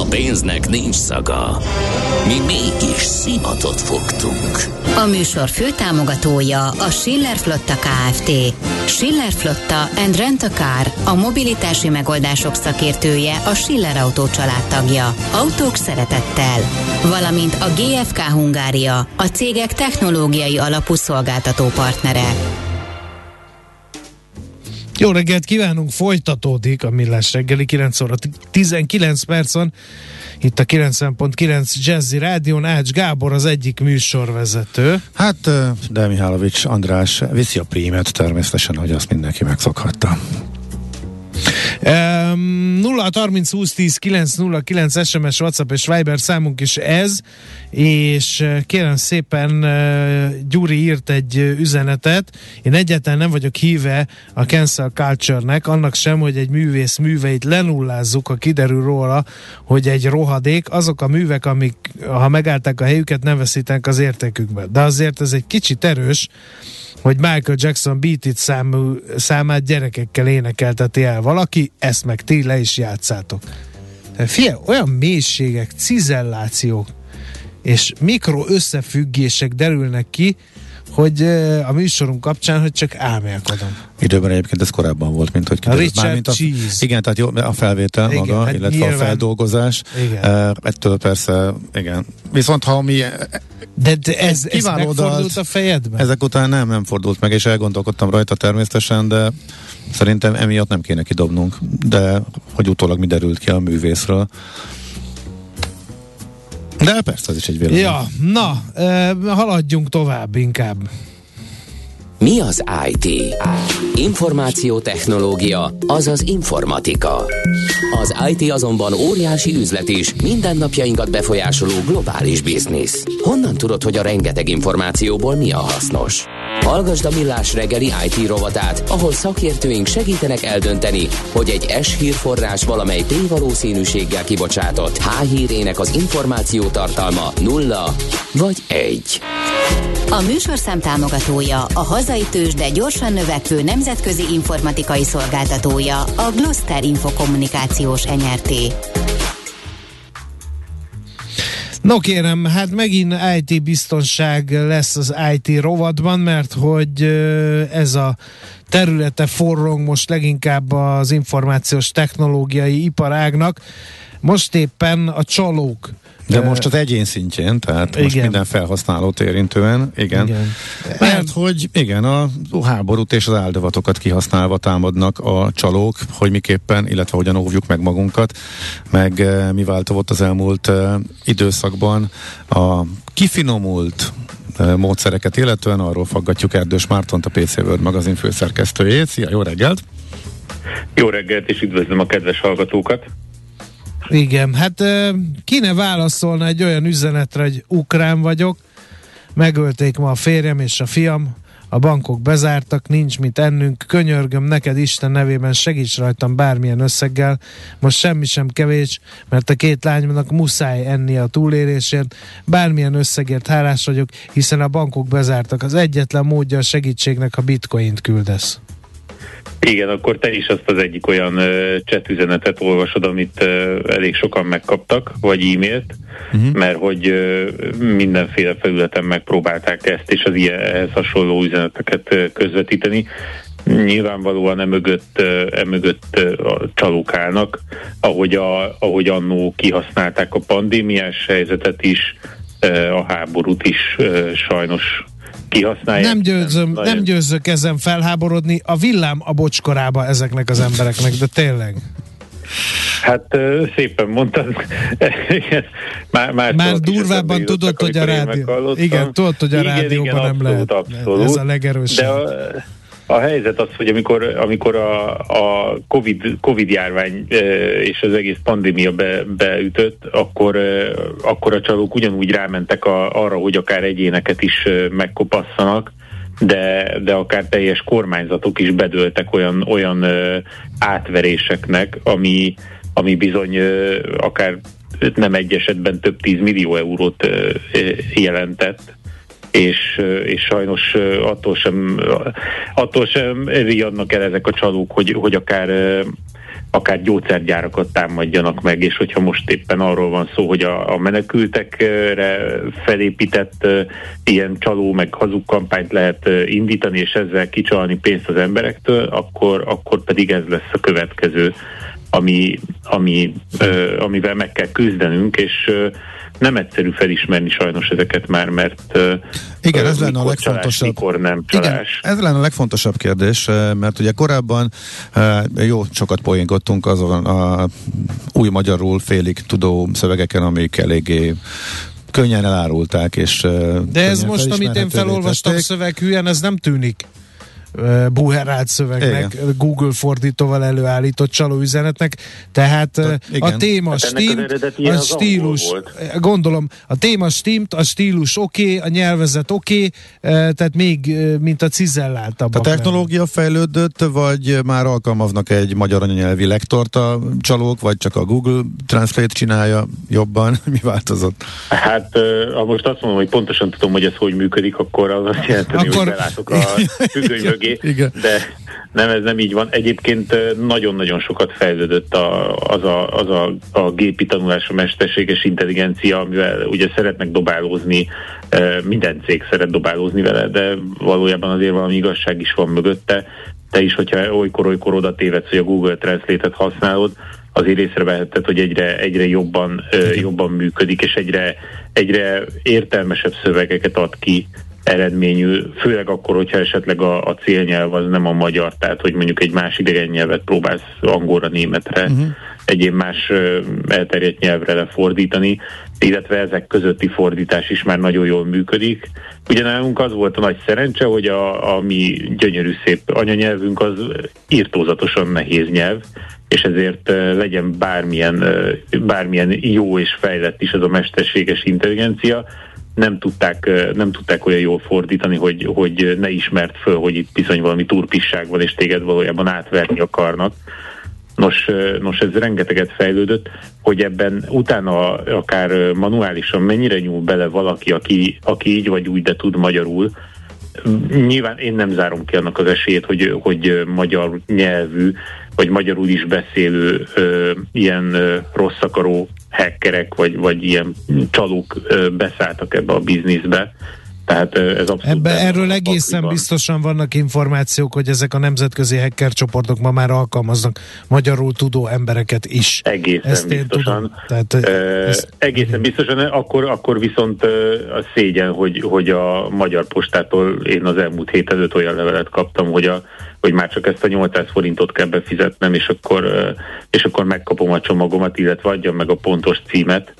A pénznek nincs szaga. Mi mégis szimatot fogtunk. A műsor főtámogatója a Schiller Flotta KFT. Schiller Flotta and Rent a Car, a mobilitási megoldások szakértője, a Schiller Autó családtagja. Autók szeretettel. Valamint a GFK Hungária, a cégek technológiai alapú szolgáltató partnere. Jó reggelt kívánunk, folytatódik a Millás reggeli 9 óra 19 percon. Itt a 90.9 Jazzy Rádión Ács Gábor az egyik műsorvezető. Hát, de Mihálovics András viszi a prímet természetesen, hogy azt mindenki megszokhatta. Um, 0 30 20 10 9 0 9 SMS, WhatsApp és Viber számunk is ez, és kérem szépen uh, Gyuri írt egy üzenetet. Én egyáltalán nem vagyok híve a cancel culture-nek, annak sem, hogy egy művész műveit lenullázzuk, ha kiderül róla, hogy egy rohadék. Azok a művek, amik ha megállták a helyüket, nem veszítenek az értékükbe. De azért ez egy kicsit erős, hogy Michael Jackson Beat It számú, számát gyerekekkel énekelteti el valaki, ezt meg ti le is játszátok. Fie, olyan mélységek, cizellációk és mikro összefüggések derülnek ki, hogy a műsorunk kapcsán, hogy csak álmélkodom. Időben egyébként ez korábban volt, mint hogy kiderült. Richard mint a, Cheese. Igen, tehát jó, a felvétel igen, maga, hát illetve nyilván, a feldolgozás. Igen. Ettől persze, igen. Viszont ha mi de, de ez, ez megfordult a fejedben? Ezek után nem, nem fordult meg, és elgondolkodtam rajta természetesen, de szerintem emiatt nem kéne kidobnunk. De hogy utólag mi derült ki a művészről. De persze, ez is egy vélemény. Ja, na, haladjunk tovább inkább. Mi az IT? Információtechnológia, azaz informatika. Az IT azonban óriási üzlet is, mindennapjainkat befolyásoló globális biznisz. Honnan tudod, hogy a rengeteg információból mi a hasznos? Hallgasd a Millás reggeli IT rovatát, ahol szakértőink segítenek eldönteni, hogy egy S hírforrás valamely P-valószínűséggel kibocsátott H hírének az információ tartalma nulla vagy egy. A műsorszám támogatója, a hazai tős, de gyorsan növekvő nemzetközi informatikai szolgáltatója, a Gloster Infokommunikációs Enyerté. No kérem, hát megint IT biztonság lesz az IT rovatban, mert hogy ez a területe forrong most leginkább az információs technológiai iparágnak. Most éppen a csalók de most az egyén szintjén, tehát igen. most minden felhasználót érintően, igen. igen. Mert hogy igen, a háborút és az áldozatokat kihasználva támadnak a csalók, hogy miképpen, illetve hogyan óvjuk meg magunkat, meg eh, mi változott az elmúlt uh, időszakban a kifinomult uh, módszereket illetően, arról faggatjuk Erdős Mártont, a PC World magazin főszerkesztőjét. Szia, jó reggelt! Jó reggelt, és üdvözlöm a kedves hallgatókat! Igen, hát kéne válaszolna egy olyan üzenetre, hogy ukrán vagyok, megölték ma a férjem és a fiam, a bankok bezártak, nincs mit ennünk, könyörgöm neked Isten nevében segíts rajtam bármilyen összeggel, most semmi sem kevés, mert a két lányomnak muszáj enni a túlélésért, bármilyen összegért hálás vagyok, hiszen a bankok bezártak, az egyetlen módja a segítségnek, ha bitcoint küldesz. Igen, akkor te is azt az egyik olyan uh, chat üzenetet olvasod, amit uh, elég sokan megkaptak, vagy e-mailt, uh-huh. mert hogy uh, mindenféle felületen megpróbálták ezt és az ilyen ehhez hasonló üzeneteket uh, közvetíteni. Nyilvánvalóan emögött, uh, emögött uh, a csalók állnak, ahogy, a, ahogy annó kihasználták a pandémiás helyzetet is, uh, a háborút is uh, sajnos kihasználják. Nem, győzöm, nem, nem győzök ezen felháborodni. A villám a bocskorába ezeknek az embereknek, de tényleg. Hát szépen mondtad. már, már, már durvábban tudod, hogy a rádió... Igen, tudod, hogy a igen, rádióban igen, nem abszolút, lehet. Abszolút. Ez a legerősebb. De a, a helyzet az, hogy amikor, amikor a, a COVID, COVID járvány és az egész pandémia be, beütött, akkor, akkor a csalók ugyanúgy rámentek a, arra, hogy akár egyéneket is megkopasszanak, de, de akár teljes kormányzatok is bedőltek olyan, olyan átveréseknek, ami, ami bizony akár nem egy esetben több tíz millió eurót jelentett és, és sajnos attól sem, attól sem riadnak el ezek a csalók, hogy, hogy akár akár gyógyszergyárakat támadjanak meg, és hogyha most éppen arról van szó, hogy a, a menekültekre felépített uh, ilyen csaló meg hazug kampányt lehet uh, indítani, és ezzel kicsalni pénzt az emberektől, akkor, akkor pedig ez lesz a következő, ami, ami, uh, amivel meg kell küzdenünk, és uh, nem egyszerű felismerni sajnos ezeket már, mert igen, ez lenne a legfontosabb. Csalás, mikor nem csalás. Igen, ez lenne a legfontosabb kérdés, mert ugye korábban jó sokat poénkodtunk azon a új magyarul félig tudó szövegeken, amik eléggé könnyen elárulták, és De ez most, amit én felolvastam szöveghűen, ez nem tűnik buherált szövegnek, igen. Google fordítóval előállított csalóüzenetnek, tehát Te, a téma hát stimmt, a stílus, gondolom, a téma stimmt, a stílus oké, okay, a nyelvezet oké, okay, tehát még mint a cizelláltabbak. A technológia nem. fejlődött, vagy már alkalmaznak egy magyar anyanyelvi lektort a csalók, vagy csak a Google Translate csinálja jobban? Mi változott? Hát, ha most azt mondom, hogy pontosan tudom, hogy ez hogy működik, akkor az azt jelenti, akkor... hogy belátok a függöny mögé, Igen. de nem, ez nem így van. Egyébként nagyon-nagyon sokat fejlődött a, az, a, az a, a gépi tanulás, a mesterséges intelligencia, amivel ugye szeretnek dobálózni, minden cég szeret dobálózni vele, de valójában azért valami igazság is van mögötte. Te is, hogyha olykor-olykor oda tévedsz, hogy a Google Translate-et használod, azért észrevehetted, hogy egyre, egyre jobban, jobban működik, és egyre, egyre értelmesebb szövegeket ad ki eredményű, főleg akkor, hogyha esetleg a, a célnyelv az nem a magyar, tehát hogy mondjuk egy más idegen nyelvet próbálsz angolra, németre, uh-huh. egyéb más elterjedt nyelvre lefordítani, illetve ezek közötti fordítás is már nagyon jól működik. Ugye nálunk az volt a nagy szerencse, hogy a, a mi gyönyörű szép anyanyelvünk az írtózatosan nehéz nyelv, és ezért legyen bármilyen, bármilyen jó és fejlett is az a mesterséges intelligencia, nem tudták, nem tudták olyan jól fordítani, hogy, hogy ne ismert föl, hogy itt bizony valami turpisság van, és téged valójában átverni akarnak. Nos, nos, ez rengeteget fejlődött, hogy ebben utána akár manuálisan mennyire nyúl bele valaki, aki, aki így vagy úgy, de tud magyarul, Nyilván én nem zárom ki annak az esélyét, hogy, hogy magyar nyelvű, vagy magyarul is beszélő ö, ilyen ö, rossz akaró hackerek, vagy, vagy ilyen csalók beszálltak ebbe a bizniszbe. Tehát ez abszolút Ebbe, erről egészen van. biztosan vannak információk, hogy ezek a nemzetközi hacker csoportok ma már alkalmaznak magyarul tudó embereket is. Egészen ezt biztosan. Tehát, uh, ezt, egészen biztosan, akkor, akkor viszont a szégyen, hogy, hogy a magyar postától én az elmúlt hét előtt olyan levelet kaptam, hogy a hogy már csak ezt a 800 forintot kell befizetnem, és akkor, és akkor megkapom a csomagomat, illetve adjam meg a pontos címet.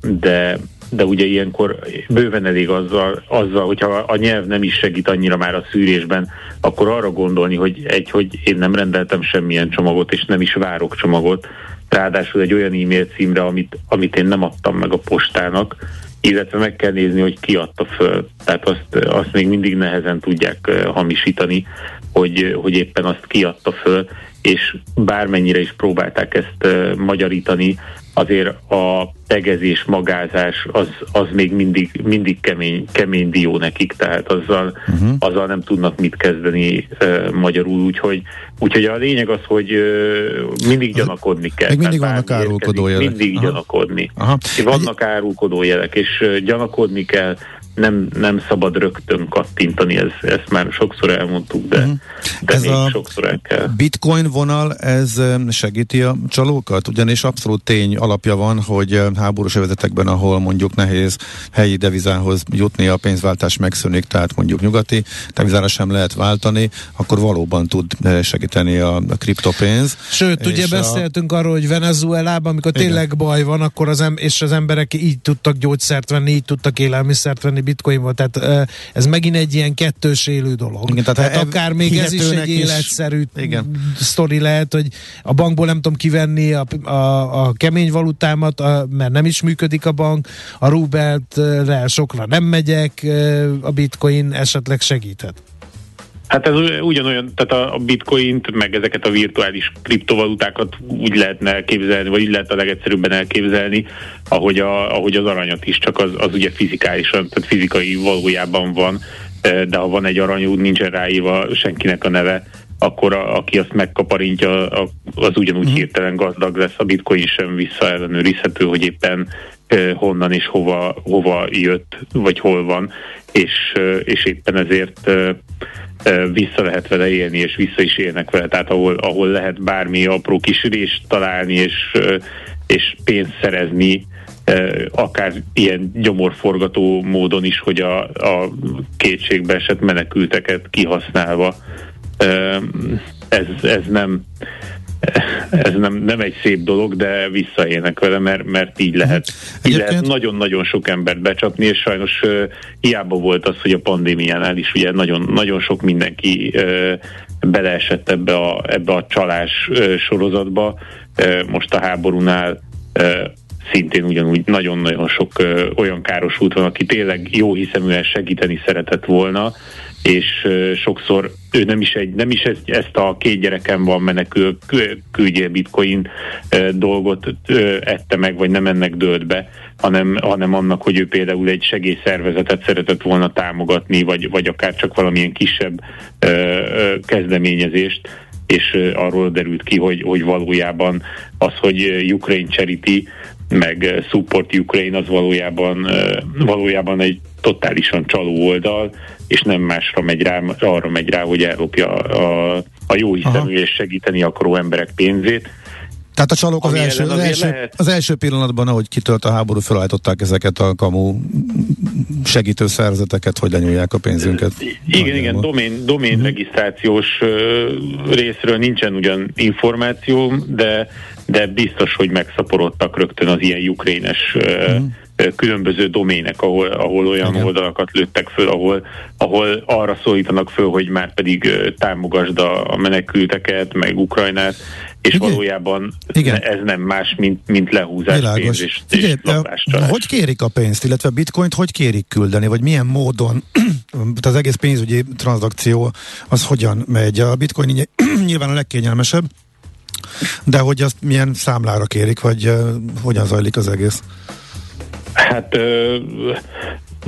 De, de ugye ilyenkor bőven elég azzal, azzal, hogyha a nyelv nem is segít annyira már a szűrésben, akkor arra gondolni, hogy egy, hogy én nem rendeltem semmilyen csomagot, és nem is várok csomagot, ráadásul egy olyan e-mail címre, amit, amit én nem adtam meg a postának, illetve meg kell nézni, hogy ki adta föl. Tehát azt, azt még mindig nehezen tudják hamisítani, hogy, hogy éppen azt kiadta föl, és bármennyire is próbálták ezt magyarítani, azért a tegezés, magázás az, az még mindig, mindig kemény, kemény dió nekik, tehát azzal, uh-huh. azzal nem tudnak mit kezdeni uh, magyarul, úgyhogy, úgyhogy a lényeg az, hogy uh, mindig gyanakodni kell. Még mindig vannak árulkodó jelek. Mindig Aha. gyanakodni. Aha. Vannak árulkodó jelek, és uh, gyanakodni kell, nem, nem szabad rögtön kattintani, ez, ezt már sokszor elmondtuk, de, uh-huh. de ez még a sokszor el kell. Bitcoin vonal, ez segíti a csalókat? Ugyanis abszolút tény alapja van, hogy háborús övezetekben, ahol mondjuk nehéz helyi devizához jutni, a pénzváltás megszűnik, tehát mondjuk nyugati devizára sem lehet váltani, akkor valóban tud segíteni a, a kriptopénz. Sőt, ugye a... beszéltünk arról, hogy Venezuelában, amikor Igen. tényleg baj van, akkor az em- és az emberek így tudtak gyógyszert venni, így tudtak élelmiszert venni, bitcoinból, tehát ez megint egy ilyen kettős élő dolog. Igen, tehát tehát akár még ez is egy életszerű igen. sztori lehet, hogy a bankból nem tudom kivenni a, a, a kemény valutámat, a, mert nem is működik a bank, a rubelt sokra nem megyek, a bitcoin esetleg segíthet. Hát ez ugyanolyan, tehát a bitcoint, meg ezeket a virtuális kriptovalutákat úgy lehetne elképzelni, vagy úgy lehet a legegyszerűbben elképzelni, ahogy, a, ahogy az aranyat is, csak az, az ugye fizikálisan, tehát fizikai valójában van, de ha van egy aranyút, nincsen ráírva senkinek a neve, akkor a, aki azt megkaparintja, az ugyanúgy uh-huh. hirtelen gazdag lesz, a bitcoin sem visszaellenőrizhető, hogy éppen honnan és hova, hova jött, vagy hol van, és, és éppen ezért vissza lehet vele élni, és vissza is élnek vele, tehát ahol, ahol lehet bármi apró kis részt találni, és, és pénzt szerezni, akár ilyen gyomorforgató módon is, hogy a, a kétségbe esett menekülteket kihasználva. Ez, ez nem ez nem, nem egy szép dolog, de visszaélnek vele, mert, mert így lehet, így lehet nagyon-nagyon sok embert becsapni, és sajnos uh, hiába volt az, hogy a pandémiánál is ugye nagyon, nagyon sok mindenki uh, beleesett ebbe a, ebbe a csalás uh, sorozatba. Uh, most a háborúnál uh, szintén ugyanúgy nagyon-nagyon sok ö, olyan károsult van, aki tényleg jó hiszeműen segíteni szeretett volna, és ö, sokszor ő nem is, egy, nem is ezt, ezt a két gyerekem van menekül, küldje bitcoin ö, dolgot ö, ette meg, vagy nem ennek dőlt be, hanem, hanem annak, hogy ő például egy segélyszervezetet szeretett volna támogatni, vagy, vagy akár csak valamilyen kisebb ö, ö, kezdeményezést, és arról derült ki, hogy, hogy valójában az, hogy Ukraine Charity meg eh, Support Ukraine az valójában, eh, valójában egy totálisan csaló oldal, és nem másra megy rá, arra megy rá, hogy ellopja a, a jó hiszemű és segíteni akaró emberek pénzét. Tehát a csalók az első, az, első, az első pillanatban, ahogy kitölt a háború, felállították ezeket a kamu segítő szervezeteket, hogy lenyúlják a pénzünket. Igen, igen, domén, domén uh-huh. regisztrációs részről nincsen ugyan információ, de de biztos, hogy megszaporodtak rögtön az ilyen ukrénes uh-huh különböző domének, ahol, ahol olyan Igen. oldalakat lőttek föl, ahol, ahol arra szólítanak föl, hogy már pedig támogasd a, a menekülteket, meg Ukrajnát, és Igen. valójában Igen. ez nem más, mint, mint lehúzás Világos. pénz és, és Hogy kérik a pénzt, illetve bitcoint hogy kérik küldeni, vagy milyen módon az egész pénzügyi tranzakció az hogyan megy? A bitcoin nyilván a legkényelmesebb, de hogy azt milyen számlára kérik, vagy uh, hogyan zajlik az egész? Hát ö,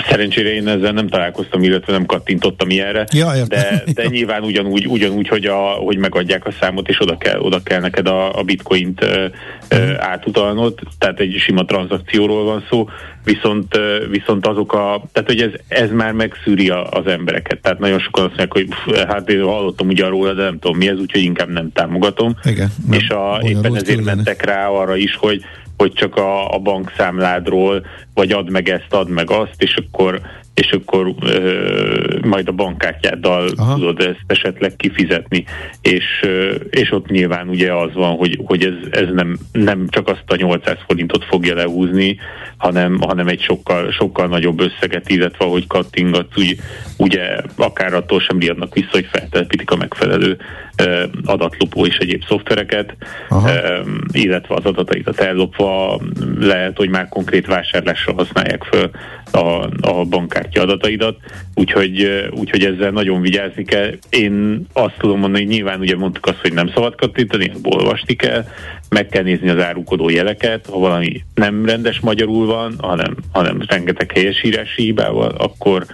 Szerencsére én ezzel nem találkoztam, illetve nem kattintottam ilyenre, ja, de, de nyilván ugyanúgy, ugyanúgy hogy, a, hogy megadják a számot, és oda kell, oda kell neked a, a bitcoint ö, ö, mhm. átutalnod, tehát egy sima tranzakcióról van szó, viszont, ö, viszont azok a, tehát hogy ez, ez már megszűri a, az embereket, tehát nagyon sokan azt mondják, hogy pff, hát én hallottam ugye róla, de nem tudom mi ez, úgyhogy inkább nem támogatom, Igen, és a, éppen ezért mentek rá arra is, hogy hogy csak a, a bankszámládról, vagy add meg ezt, add meg azt, és akkor és akkor ö, majd a bankkártyáddal Aha. tudod ezt esetleg kifizetni, és, ö, és ott nyilván ugye az van, hogy, hogy ez, ez nem, nem csak azt a 800 forintot fogja lehúzni, hanem, hanem egy sokkal, sokkal nagyobb összeget, illetve ahogy kattingatsz, úgy, ugye akár attól sem riadnak vissza, hogy feltelepítik a megfelelő ö, adatlopó és egyéb szoftvereket, ö, illetve az adataikat ellopva lehet, hogy már konkrét vásárlásra használják föl a, a bankkártya adataidat, úgyhogy, úgyhogy ezzel nagyon vigyázni kell. Én azt tudom mondani, hogy nyilván ugye mondtuk azt, hogy nem szabad kattintani, olvasni kell, meg kell nézni az árukodó jeleket, ha valami nem rendes magyarul van, hanem, hanem rengeteg helyesírási hibával, akkor,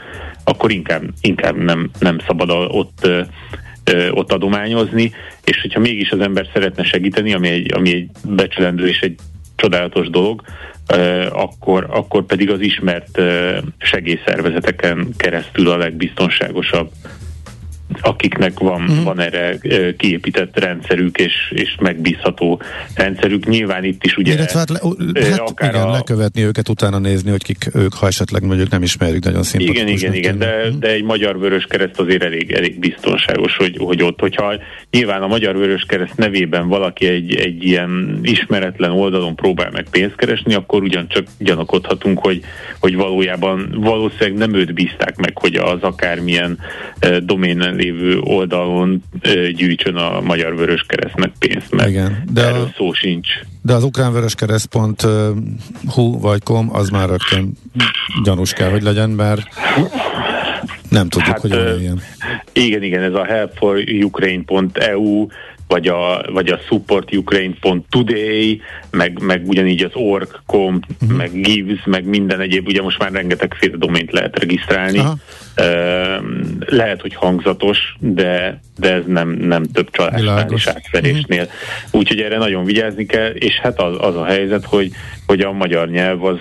akkor inkább, inkább nem, nem szabad ott ott adományozni, és hogyha mégis az ember szeretne segíteni, ami egy, ami egy becsülendő és egy csodálatos dolog, akkor, akkor pedig az ismert segélyszervezeteken keresztül a legbiztonságosabb akiknek van, uh-huh. van erre kiépített rendszerük és, és megbízható rendszerük. Nyilván itt is ugye... Illetve hát, le, hát akár igen, a, lekövetni őket, utána nézni, hogy kik ők, ha esetleg mondjuk nem ismerjük nagyon szimpatikus. Igen, igen, igen, de, uh-huh. de egy magyar vörös kereszt azért elég, elég biztonságos, hogy, hogy ott, hogyha nyilván a magyar vörös kereszt nevében valaki egy, egy ilyen ismeretlen oldalon próbál meg pénzt keresni, akkor ugyancsak gyanakodhatunk, hogy, hogy valójában valószínűleg nem őt bízták meg, hogy az akármilyen doménen lévő oldalon uh, gyűjtsön a Magyar Vörös Keresztnek pénzt, mert Igen, de erről a, szó sincs. De az ukrán vörös hu vagy com, az már rögtön gyanús kell, hogy legyen, mert nem tudjuk, hát, hogy uh, ilyen. Igen, igen, ez a helpforukraine.eu vagy a, vagy a supportukraine.today, meg, meg ugyanígy az org.com, uh-huh. meg gives, meg minden egyéb, ugye most már rengetegféle domént lehet regisztrálni. Aha. Lehet, hogy hangzatos, de, de ez nem, nem több csalásnál és átverésnél. Uh-huh. Úgyhogy erre nagyon vigyázni kell, és hát az, az a helyzet, hogy, hogy a magyar nyelv az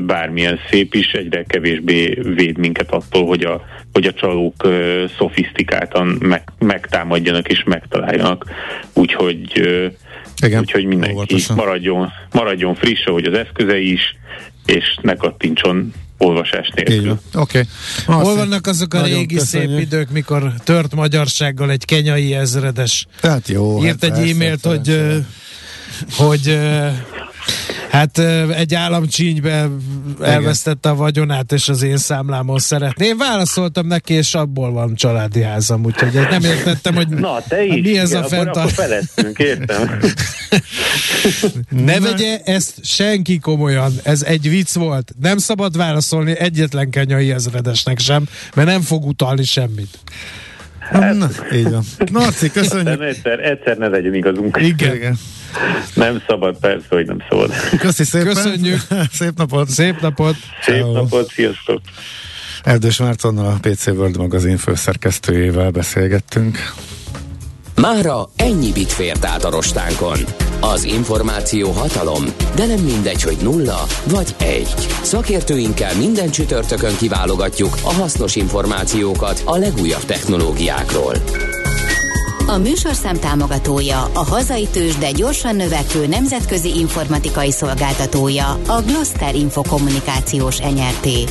bármilyen szép is, egyre kevésbé véd minket attól, hogy a, hogy a csalók uh, szofisztikáltan meg, megtámadjanak és megtaláljanak. Úgyhogy, uh, Igen, úgyhogy mindenki óvatosan. maradjon, maradjon friss, ahogy az eszközei is, és ne kattintson olvasás nélkül. Oké. Okay. Hol vannak azok a régi köszönjük. szép idők, mikor tört magyarsággal egy kenyai ezredes hát jó, írt hát egy e-mailt, hogy, hogy Hát egy államcsínybe elvesztette a vagyonát, és az én számlámon szeretné. Én válaszoltam neki, és abból van családi házam, úgyhogy nem értettem, hogy Na, te is, mi ez igen, a fenntart... értem. ne vegye ezt senki komolyan, ez egy vicc volt. Nem szabad válaszolni egyetlen kenyai ezredesnek sem, mert nem fog utalni semmit. Hát, Na, így van. Narci, köszönjük. Egyszer, egyszer ne legyen igazunk. Igen. Igen. Nem szabad, persze, hogy nem szabad. Köszi szépen. Köszönjük. Szép napot. Szép napot. Szép Ciao. napot, sziasztok. Erdős Mártonnal a PC World magazin főszerkesztőjével beszélgettünk. Mára ennyi bit fért át a rostánkon. Az információ hatalom, de nem mindegy, hogy nulla vagy egy. Szakértőinkkel minden csütörtökön kiválogatjuk a hasznos információkat a legújabb technológiákról. A műsorszám támogatója, a hazai tős, de gyorsan növekvő nemzetközi informatikai szolgáltatója, a Gloster Infokommunikációs enyerté.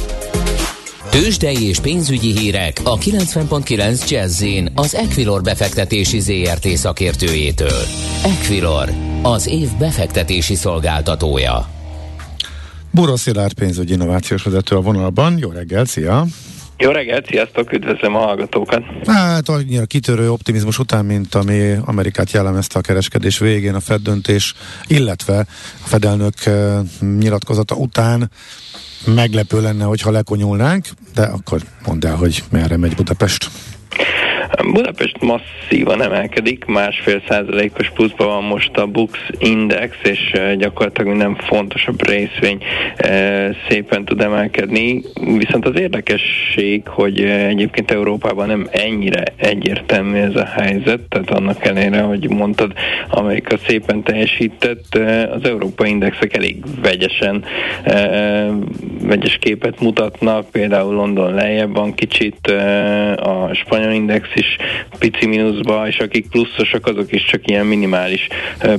Tőzsdei és pénzügyi hírek a 90.9 jazz az Equilor befektetési ZRT szakértőjétől. Equilor, az év befektetési szolgáltatója. Buró Szilárd pénzügyi innovációs vezető a vonalban. Jó reggel, szia! Jó reggelt, sziasztok, üdvözlöm a hallgatókat. Hát annyira kitörő optimizmus után, mint ami Amerikát jellemezte a kereskedés végén, a Fed döntés, illetve a Fedelnök eh, nyilatkozata után meglepő lenne, hogyha lekonyulnánk, de akkor mondd el, hogy merre megy Budapest. Budapest masszívan emelkedik, másfél százalékos pluszban van most a Bux Index, és gyakorlatilag minden fontosabb részvény szépen tud emelkedni. Viszont az érdekesség, hogy egyébként Európában nem ennyire egyértelmű ez a helyzet, tehát annak ellenére, hogy mondtad, Amerika szépen teljesített, az európai indexek elég vegyesen vegyes képet mutatnak, például London lejjebb van kicsit, a spanyol index is pici mínuszba, és akik pluszosak, azok is csak ilyen minimális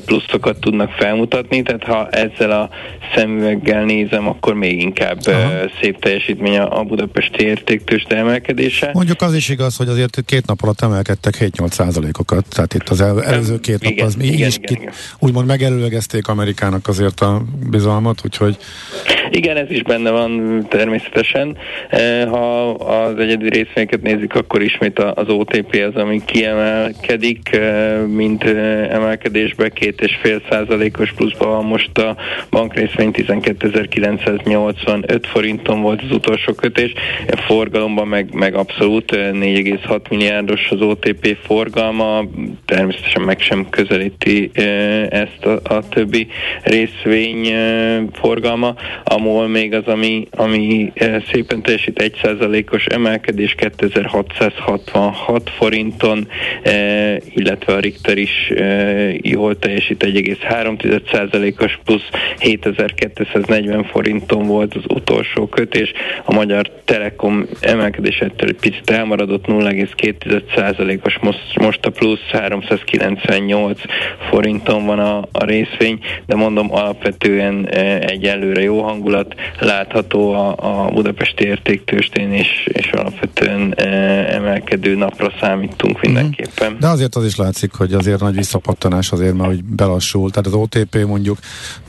pluszokat tudnak felmutatni, tehát ha ezzel a szemüveggel nézem, akkor még inkább Aha. szép teljesítmény a Budapesti értéktős emelkedése. Mondjuk az is igaz, hogy azért két nap alatt emelkedtek 7-8 százalékokat, tehát itt az előző két nap igen, az igen, is igen, ki, igen. úgymond megelőlegezték Amerikának azért a bizalmat, úgyhogy igen, ez is benne van természetesen. Ha az egyedi részvényeket nézik, akkor ismét az OTP az, ami kiemelkedik, mint emelkedésbe, két és fél százalékos pluszban van most a bankrészvény 12.985 forinton volt az utolsó kötés, a forgalomban meg, meg abszolút 4,6 milliárdos az OTP forgalma, természetesen meg sem közelíti ezt a, a többi részvény forgalma. A MOL még az, ami, ami szépen teljesít 1%-os emelkedés 2666 6 forinton, illetve a Richter is jól teljesít 1,3%-os plusz 7240 forinton volt az utolsó kötés, a Magyar Telekom emelkedésettől egy picit elmaradott 0,2%-os most, most a plusz 398 forinton van a, a részvény, de mondom alapvetően egy előre jó hangulat látható a, a Budapesti értéktőstén, és, és alapvetően emelkedő napra számítunk mhm. mindenképpen. De azért az is látszik, hogy azért nagy visszapattanás azért, mert hogy belassul. Tehát az OTP mondjuk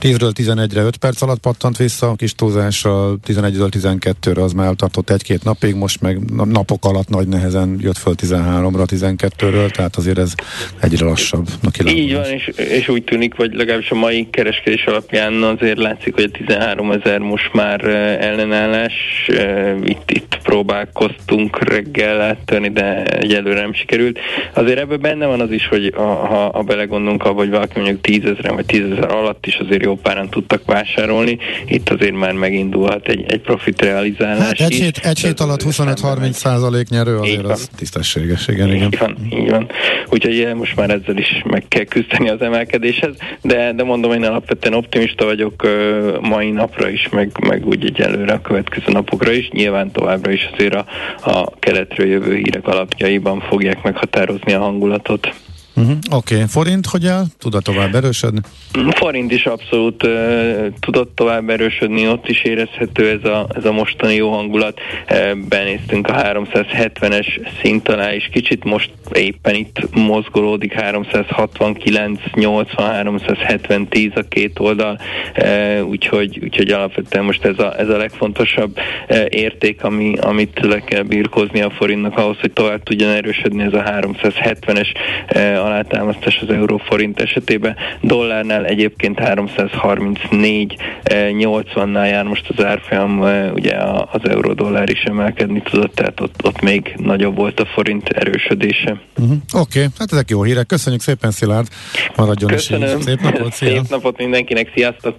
10-ről 11-re 5 perc alatt pattant vissza, a kis túlzással 11-ről 12-re az már eltartott egy-két napig, most meg napok alatt nagy nehezen jött föl 13-ra, 12-ről, tehát azért ez egyre lassabb. Így van, és, és úgy tűnik, vagy legalábbis a mai kereskedés alapján azért látszik, hogy a 13 ezer most már ellenállás. Itt, itt próbálkoztunk reggel áttörni, de egyelőre nem sikerült. Azért ebben benne van az is, hogy a, ha, ha belegondolunk abba, hogy valaki mondjuk 10 ezeren vagy 10 ezer alatt is azért jó páran tudtak vásárolni, itt azért már megindulhat egy, egy profit realizálás hát egy hét, egy hét alatt 25-30 százalék nyerő azért az tisztességes, igen, igen. Így van, így van. Úgyhogy most már ezzel is meg kell küzdeni az emelkedéshez, de, de mondom, én alapvetően optimista vagyok mai napra is, meg, meg úgy egyelőre a következő napokra is. Nyilván továbbra is azért a, a keletről jövő hírek alapjaiban fogják meghatározni a hangulatot. Uh-huh. Oké, okay. forint hogy el? Tud tovább erősödni? Forint is abszolút uh, tudott tovább erősödni, ott is érezhető ez a, ez a mostani jó hangulat. Uh, benéztünk a 370-es szint alá, és kicsit most éppen itt mozgolódik 369, 80, 370, 10 a két oldal, uh, úgyhogy, úgyhogy alapvetően most ez a, ez a legfontosabb uh, érték, ami, amit le kell birkózni a forintnak ahhoz, hogy tovább tudjon erősödni ez a 370-es uh, alátámasztás az euróforint esetében. Dollárnál egyébként 334 80-nál jár most az árfolyam, ugye az euró-dollár is emelkedni tudott, tehát ott, ott még nagyobb volt a forint erősödése. Uh-huh. Oké, okay. hát ezek jó hírek. Köszönjük szépen, Szilárd. Maradjon Köszönöm. is Szép napot, szia. Szép napot mindenkinek, sziasztok!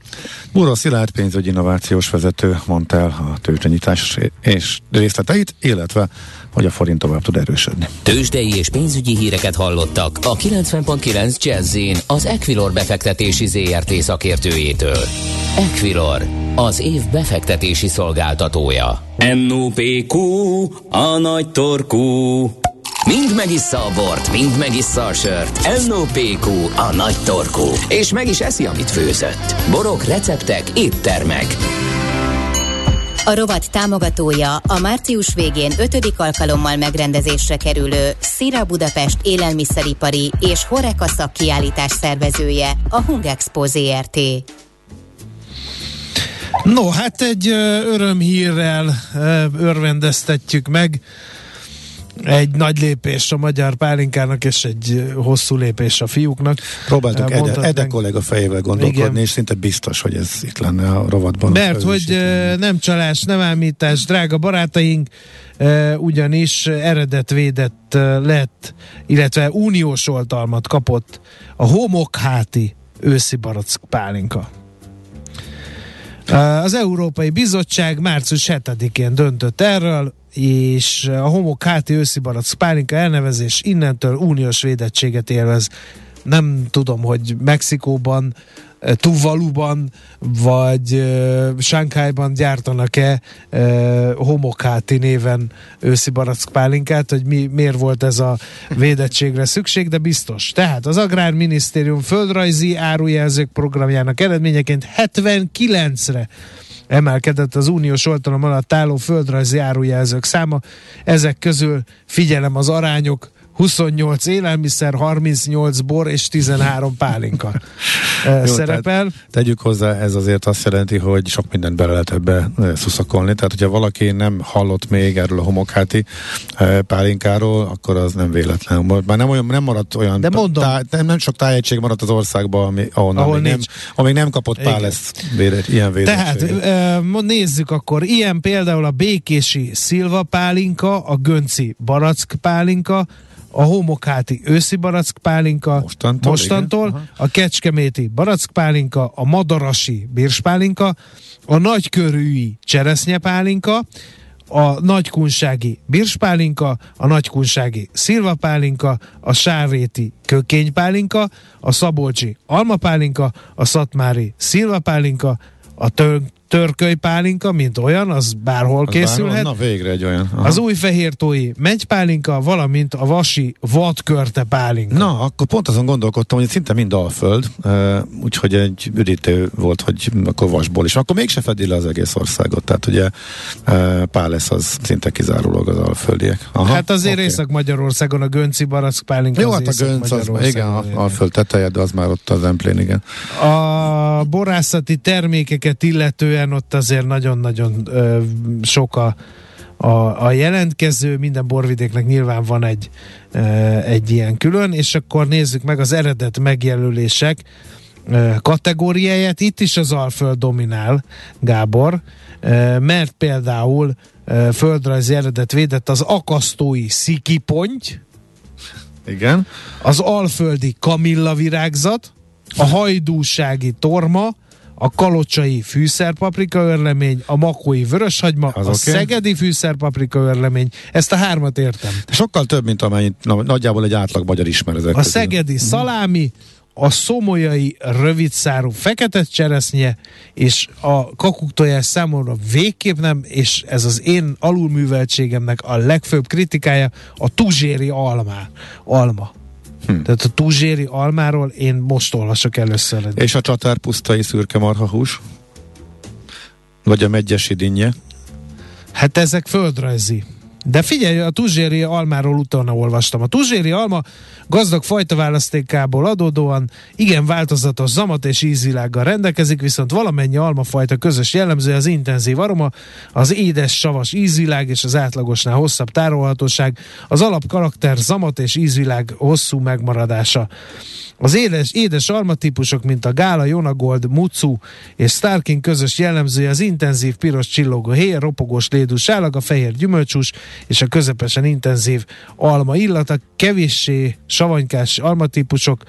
Búró Szilárd pénzügyi innovációs vezető mondta el a tőzsdenyítás és részleteit, illetve hogy a forint tovább tud erősödni. Tőzsdei és pénzügyi híreket hallottak a 90.9 jazz az Equilor befektetési ZRT szakértőjétől. Equilor, az év befektetési szolgáltatója. NOPQ, a nagy torkú. Mind megissza a bort, mind megissza a sört. NOPQ, a nagy torkú. És meg is eszi, amit főzött. Borok, receptek, éttermek. A rovat támogatója a március végén ötödik alkalommal megrendezésre kerülő Szira Budapest élelmiszeripari és Horeka szakkiállítás szervezője, a Hungexpo ZRT. No, hát egy örömhírrel örvendeztetjük meg egy nagy lépés a magyar pálinkának, és egy hosszú lépés a fiúknak. Próbáltuk Ede, Ede kollega fejével gondolkodni, igen. és szinte biztos, hogy ez itt lenne a rovatban. Mert hogy nem csalás, nem ámítás, drága barátaink, ugyanis eredetvédett lett, illetve uniós oltalmat kapott a homokháti őszi barack pálinka. Az Európai Bizottság március 7-én döntött erről, és a homok háti őszi barack pálinka elnevezés innentől uniós védettséget élvez. Nem tudom, hogy Mexikóban, eh, Tuvaluban vagy uh, Sánkhájban gyártanak-e uh, homokáti néven őszi barack pálinkát, hogy mi, miért volt ez a védettségre szükség, de biztos. Tehát az Agrárminisztérium földrajzi árujelzők programjának eredményeként 79-re emelkedett az uniós oltalom alatt álló földrajzi árujelzők száma. Ezek közül figyelem az arányok, 28 élelmiszer, 38 bor és 13 pálinka Jó, szerepel. Tegyük hozzá, ez azért azt jelenti, hogy sok mindent bele lehet ebbe szuszakolni. Tehát, hogyha valaki nem hallott még erről a homokháti pálinkáról, akkor az nem véletlen. Már nem, olyan, nem maradt olyan, De mondom, tá, nem, nem sok tájegység maradt az országban, ami, ahonnan ahol még nem, amíg nem kapott pál lesz ilyen védettség. Tehát nézzük akkor, ilyen például a békési szilva pálinka, a gönci barack pálinka, a homokáti őszi barackpálinka mostantól, mostantól. a kecskeméti barackpálinka, a madarasi bírspálinka, a nagykörűi cseresznyepálinka, a nagykunsági birspálinka, a nagykunsági szilvapálinka, a sárréti kökénypálinka, a szabolcsi almapálinka, a szatmári szilvapálinka, a tör- törköly pálinka, mint olyan, az bárhol az készülhet. Bárhol, na végre egy olyan. Aha. Az új fehértói megypálinka, valamint a vasi vadkörte pálinka. Na, akkor pont azon gondolkodtam, hogy szinte mind alföld, úgyhogy egy üdítő volt, hogy akkor vasból is. Akkor mégse fedi le az egész országot, tehát ugye lesz az szinte kizárólag az alföldiek. Aha, hát azért okay. Észak-Magyarországon a Gönci barack pálinka Jó, hát a Gönc az, igen, a, alföld teteje, de az már ott az emplén, igen. A borászati termékeket illetően igen, ott azért nagyon-nagyon ö, sok a, a, a jelentkező, minden borvidéknek nyilván van egy, ö, egy ilyen külön, és akkor nézzük meg az eredet megjelölések ö, kategóriáját. Itt is az Alföld dominál, Gábor, ö, mert például ö, földrajzi eredet védett az akasztói szikiponty, igen. Az alföldi kamilla virágzat, a hajdúsági torma, a kalocsai fűszerpaprika örlemény, a makói vöröshagyma, Az a okay. szegedi fűszerpaprika örlemény. Ezt a hármat értem. Sokkal több, mint amennyit na, nagyjából egy átlag magyar ismer ezek A közül. szegedi mm. szalámi, a szomolyai rövidszárú fekete cseresznye, és a kakuktojás számomra végképp nem, és ez az én alulműveltségemnek a legfőbb kritikája, a tuzséri almá, alma. Hm. Tehát a túzséri almáról én most olvasok először. És a csatárpusztai szürke marhahús? Vagy a megyesi dinnye? Hát ezek földrajzi de figyelj, a tuzséri almáról utána olvastam. A tuzséri alma gazdag fajta választékából adódóan igen változatos zamat és ízvilággal rendelkezik, viszont valamennyi almafajta közös jellemző az intenzív aroma, az édes, savas ízvilág és az átlagosnál hosszabb tárolhatóság, az alapkarakter zamat és ízvilág hosszú megmaradása. Az édes, édes almatípusok, mint a Gála, Jonagold, Mucu és Starkin közös jellemzője az intenzív piros csillogó héj, ropogós lédús állag, a fehér gyümölcsús és a közepesen intenzív alma illata, kevéssé savanykás almatípusok,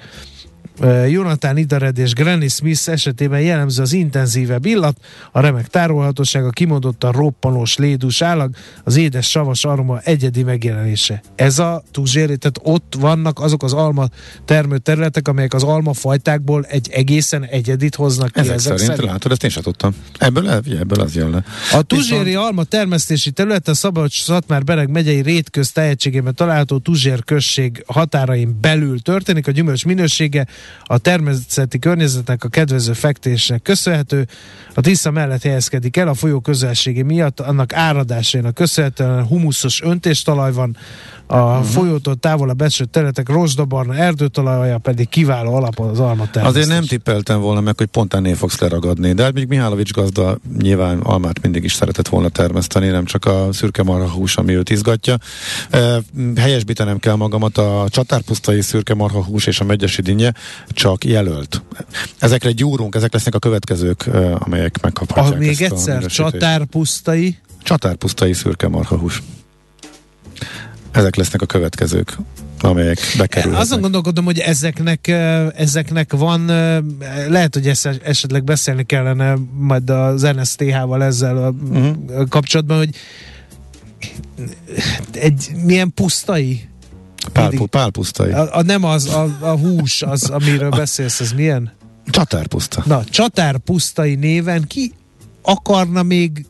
Jonathan Idared és Granny Smith esetében jellemző az intenzívebb illat, a remek tárolhatóság, a kimondottan roppanós lédús állag, az édes savas aroma egyedi megjelenése. Ez a tuzséri, tehát ott vannak azok az alma termő területek, amelyek az alma fajtákból egy egészen egyedit hoznak ki. Ezek, ezek szerint, szerint, látod, ezt én sem tudtam. Ebből, ebből az jön le. A tuzséri Viszont... alma termesztési terület a Szabolcs Szatmár Bereg megyei rétköz tehetségében található Tuzsér község határain belül történik. A gyümölcs minősége a természeti környezetnek a kedvező fektésnek köszönhető. A Tisza mellett helyezkedik el a folyó közelsége miatt, annak áradásának köszönhetően humuszos öntéstalaj van, a uh-huh. folyótól távol a besőtt területek rozsdabarna erdőtalaja pedig kiváló alap az alma Azért nem tippeltem volna meg, hogy pont ennél fogsz leragadni, de hát még Mihálovics gazda nyilván almát mindig is szeretett volna termeszteni, nem csak a szürke marha hús, ami őt izgatja. E, helyesbítenem kell magamat, a csatárpusztai szürke marha hús és a megyesi dinnye csak jelölt. Ezekre gyúrunk, ezek lesznek a következők, amelyek megkaphatják. A, még egyszer, csatárpusztai? Csatárpusztai szürke marha hús. Ezek lesznek a következők amelyek bekerülnek. Azon gondolkodom, hogy ezeknek, ezeknek van, lehet, hogy esetleg beszélni kellene majd az NSTH-val ezzel a uh-huh. kapcsolatban, hogy egy milyen pusztai Pál, pálpusztai. A, a, nem az, a, a hús, az, amiről beszélsz, ez milyen? Csatárpuszta. Na, csatárpusztai néven ki akarna még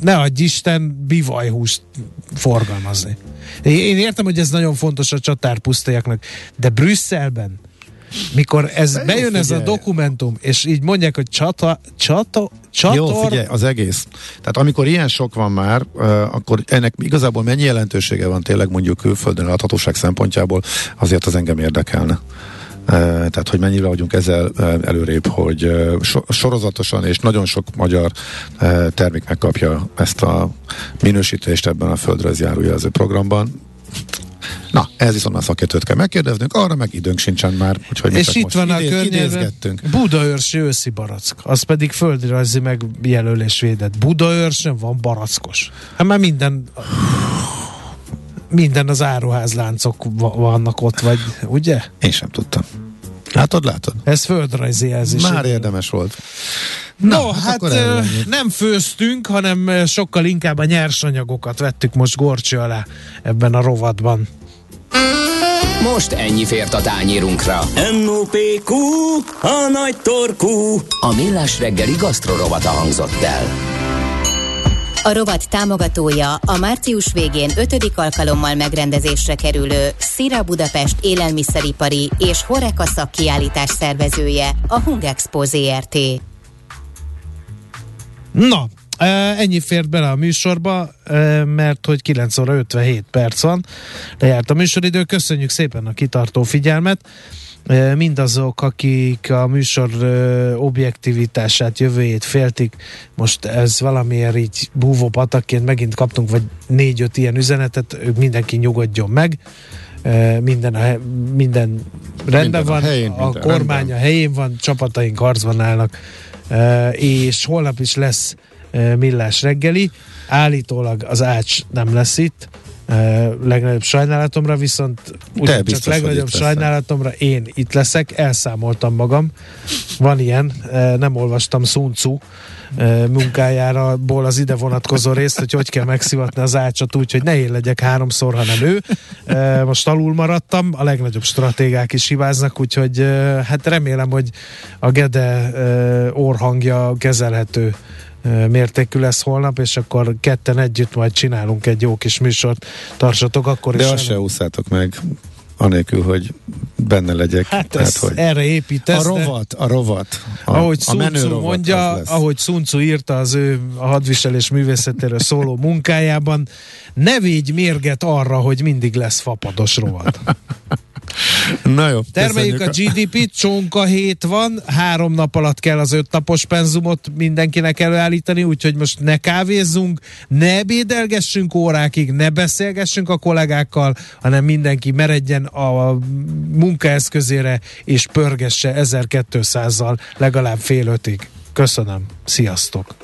ne adj Isten bivajhúst forgalmazni. Én értem, hogy ez nagyon fontos a csatárpusztaiaknak, de Brüsszelben mikor ez de bejön jó, ez a dokumentum, és így mondják, hogy csata, csata, csator... Jó, figyelj, az egész. Tehát amikor ilyen sok van már, uh, akkor ennek igazából mennyi jelentősége van tényleg mondjuk külföldön adhatóság szempontjából, azért az engem érdekelne tehát hogy mennyire vagyunk ezzel előrébb, hogy sorozatosan és nagyon sok magyar termék megkapja ezt a minősítést ebben a földrajzi járójelző programban. Na, ez viszont a szakértőt kell megkérdeznünk, arra meg időnk sincsen már. Úgyhogy és itt van a környezet Budaörsi őszi barack, az pedig földrajzi megjelölés védett. Budaörsön van barackos. Hát már minden minden az áruházláncok vannak ott, vagy ugye? Én sem tudtam. Látod, látod? Ez földrajzi jelzés. Már érdemes volt. Na, no, hát, hát nem főztünk, hanem sokkal inkább a nyersanyagokat vettük most gorcsi alá ebben a rovatban. Most ennyi fért a tányírunkra. M.O.P.Q. A nagy torkú. A millás reggeli gasztrorovata hangzott el. A rovat támogatója a március végén 5. alkalommal megrendezésre kerülő Szira Budapest élelmiszeripari és Horeka szakkiállítás szervezője, a Hungexpo ZRT. Na, Ennyi fért bele a műsorba, mert hogy 9 óra 57 perc van. Lejárt a műsoridő. Köszönjük szépen a kitartó figyelmet. Mindazok, akik a műsor objektivitását, jövőjét féltik, most ez valamiért így búvó patakként megint kaptunk, vagy négy-öt ilyen üzenetet, mindenki nyugodjon meg minden, a, minden rendben minden van, a, helyén, a kormány rendben. a helyén van, csapataink harcban állnak, és holnap is lesz millás reggeli. Állítólag az ács nem lesz itt, legnagyobb sajnálatomra, viszont csak legnagyobb sajnálatomra én itt leszek, elszámoltam magam. Van ilyen, nem olvastam Sun Tzu munkájára ból az ide vonatkozó részt, hogy hogy kell megszivatni az ácsot úgy, hogy ne én legyek háromszor, hanem ő. Most alul maradtam, a legnagyobb stratégák is hibáznak, úgyhogy hát remélem, hogy a Gede orhangja kezelhető mértékű lesz holnap, és akkor ketten együtt majd csinálunk egy jó kis műsort. Tartsatok akkor De is. De azt se úszátok meg anélkül, hogy benne legyek. Hát Tehát, hogy erre építesz. A rovat, a rovat. A, ahogy a menő rovat mondja, ahogy Sun Tzu írta az ő a hadviselés művészetéről szóló munkájában, ne védj mérget arra, hogy mindig lesz fapados rovat. Na jó. Termeljük a GDP-t, csonka hét van, három nap alatt kell az öt napos penzumot mindenkinek előállítani, úgyhogy most ne kávézzunk, ne ebédelgessünk órákig, ne beszélgessünk a kollégákkal, hanem mindenki meredjen a munkaeszközére és pörgesse 1200-zal legalább fél ötig. Köszönöm. Sziasztok!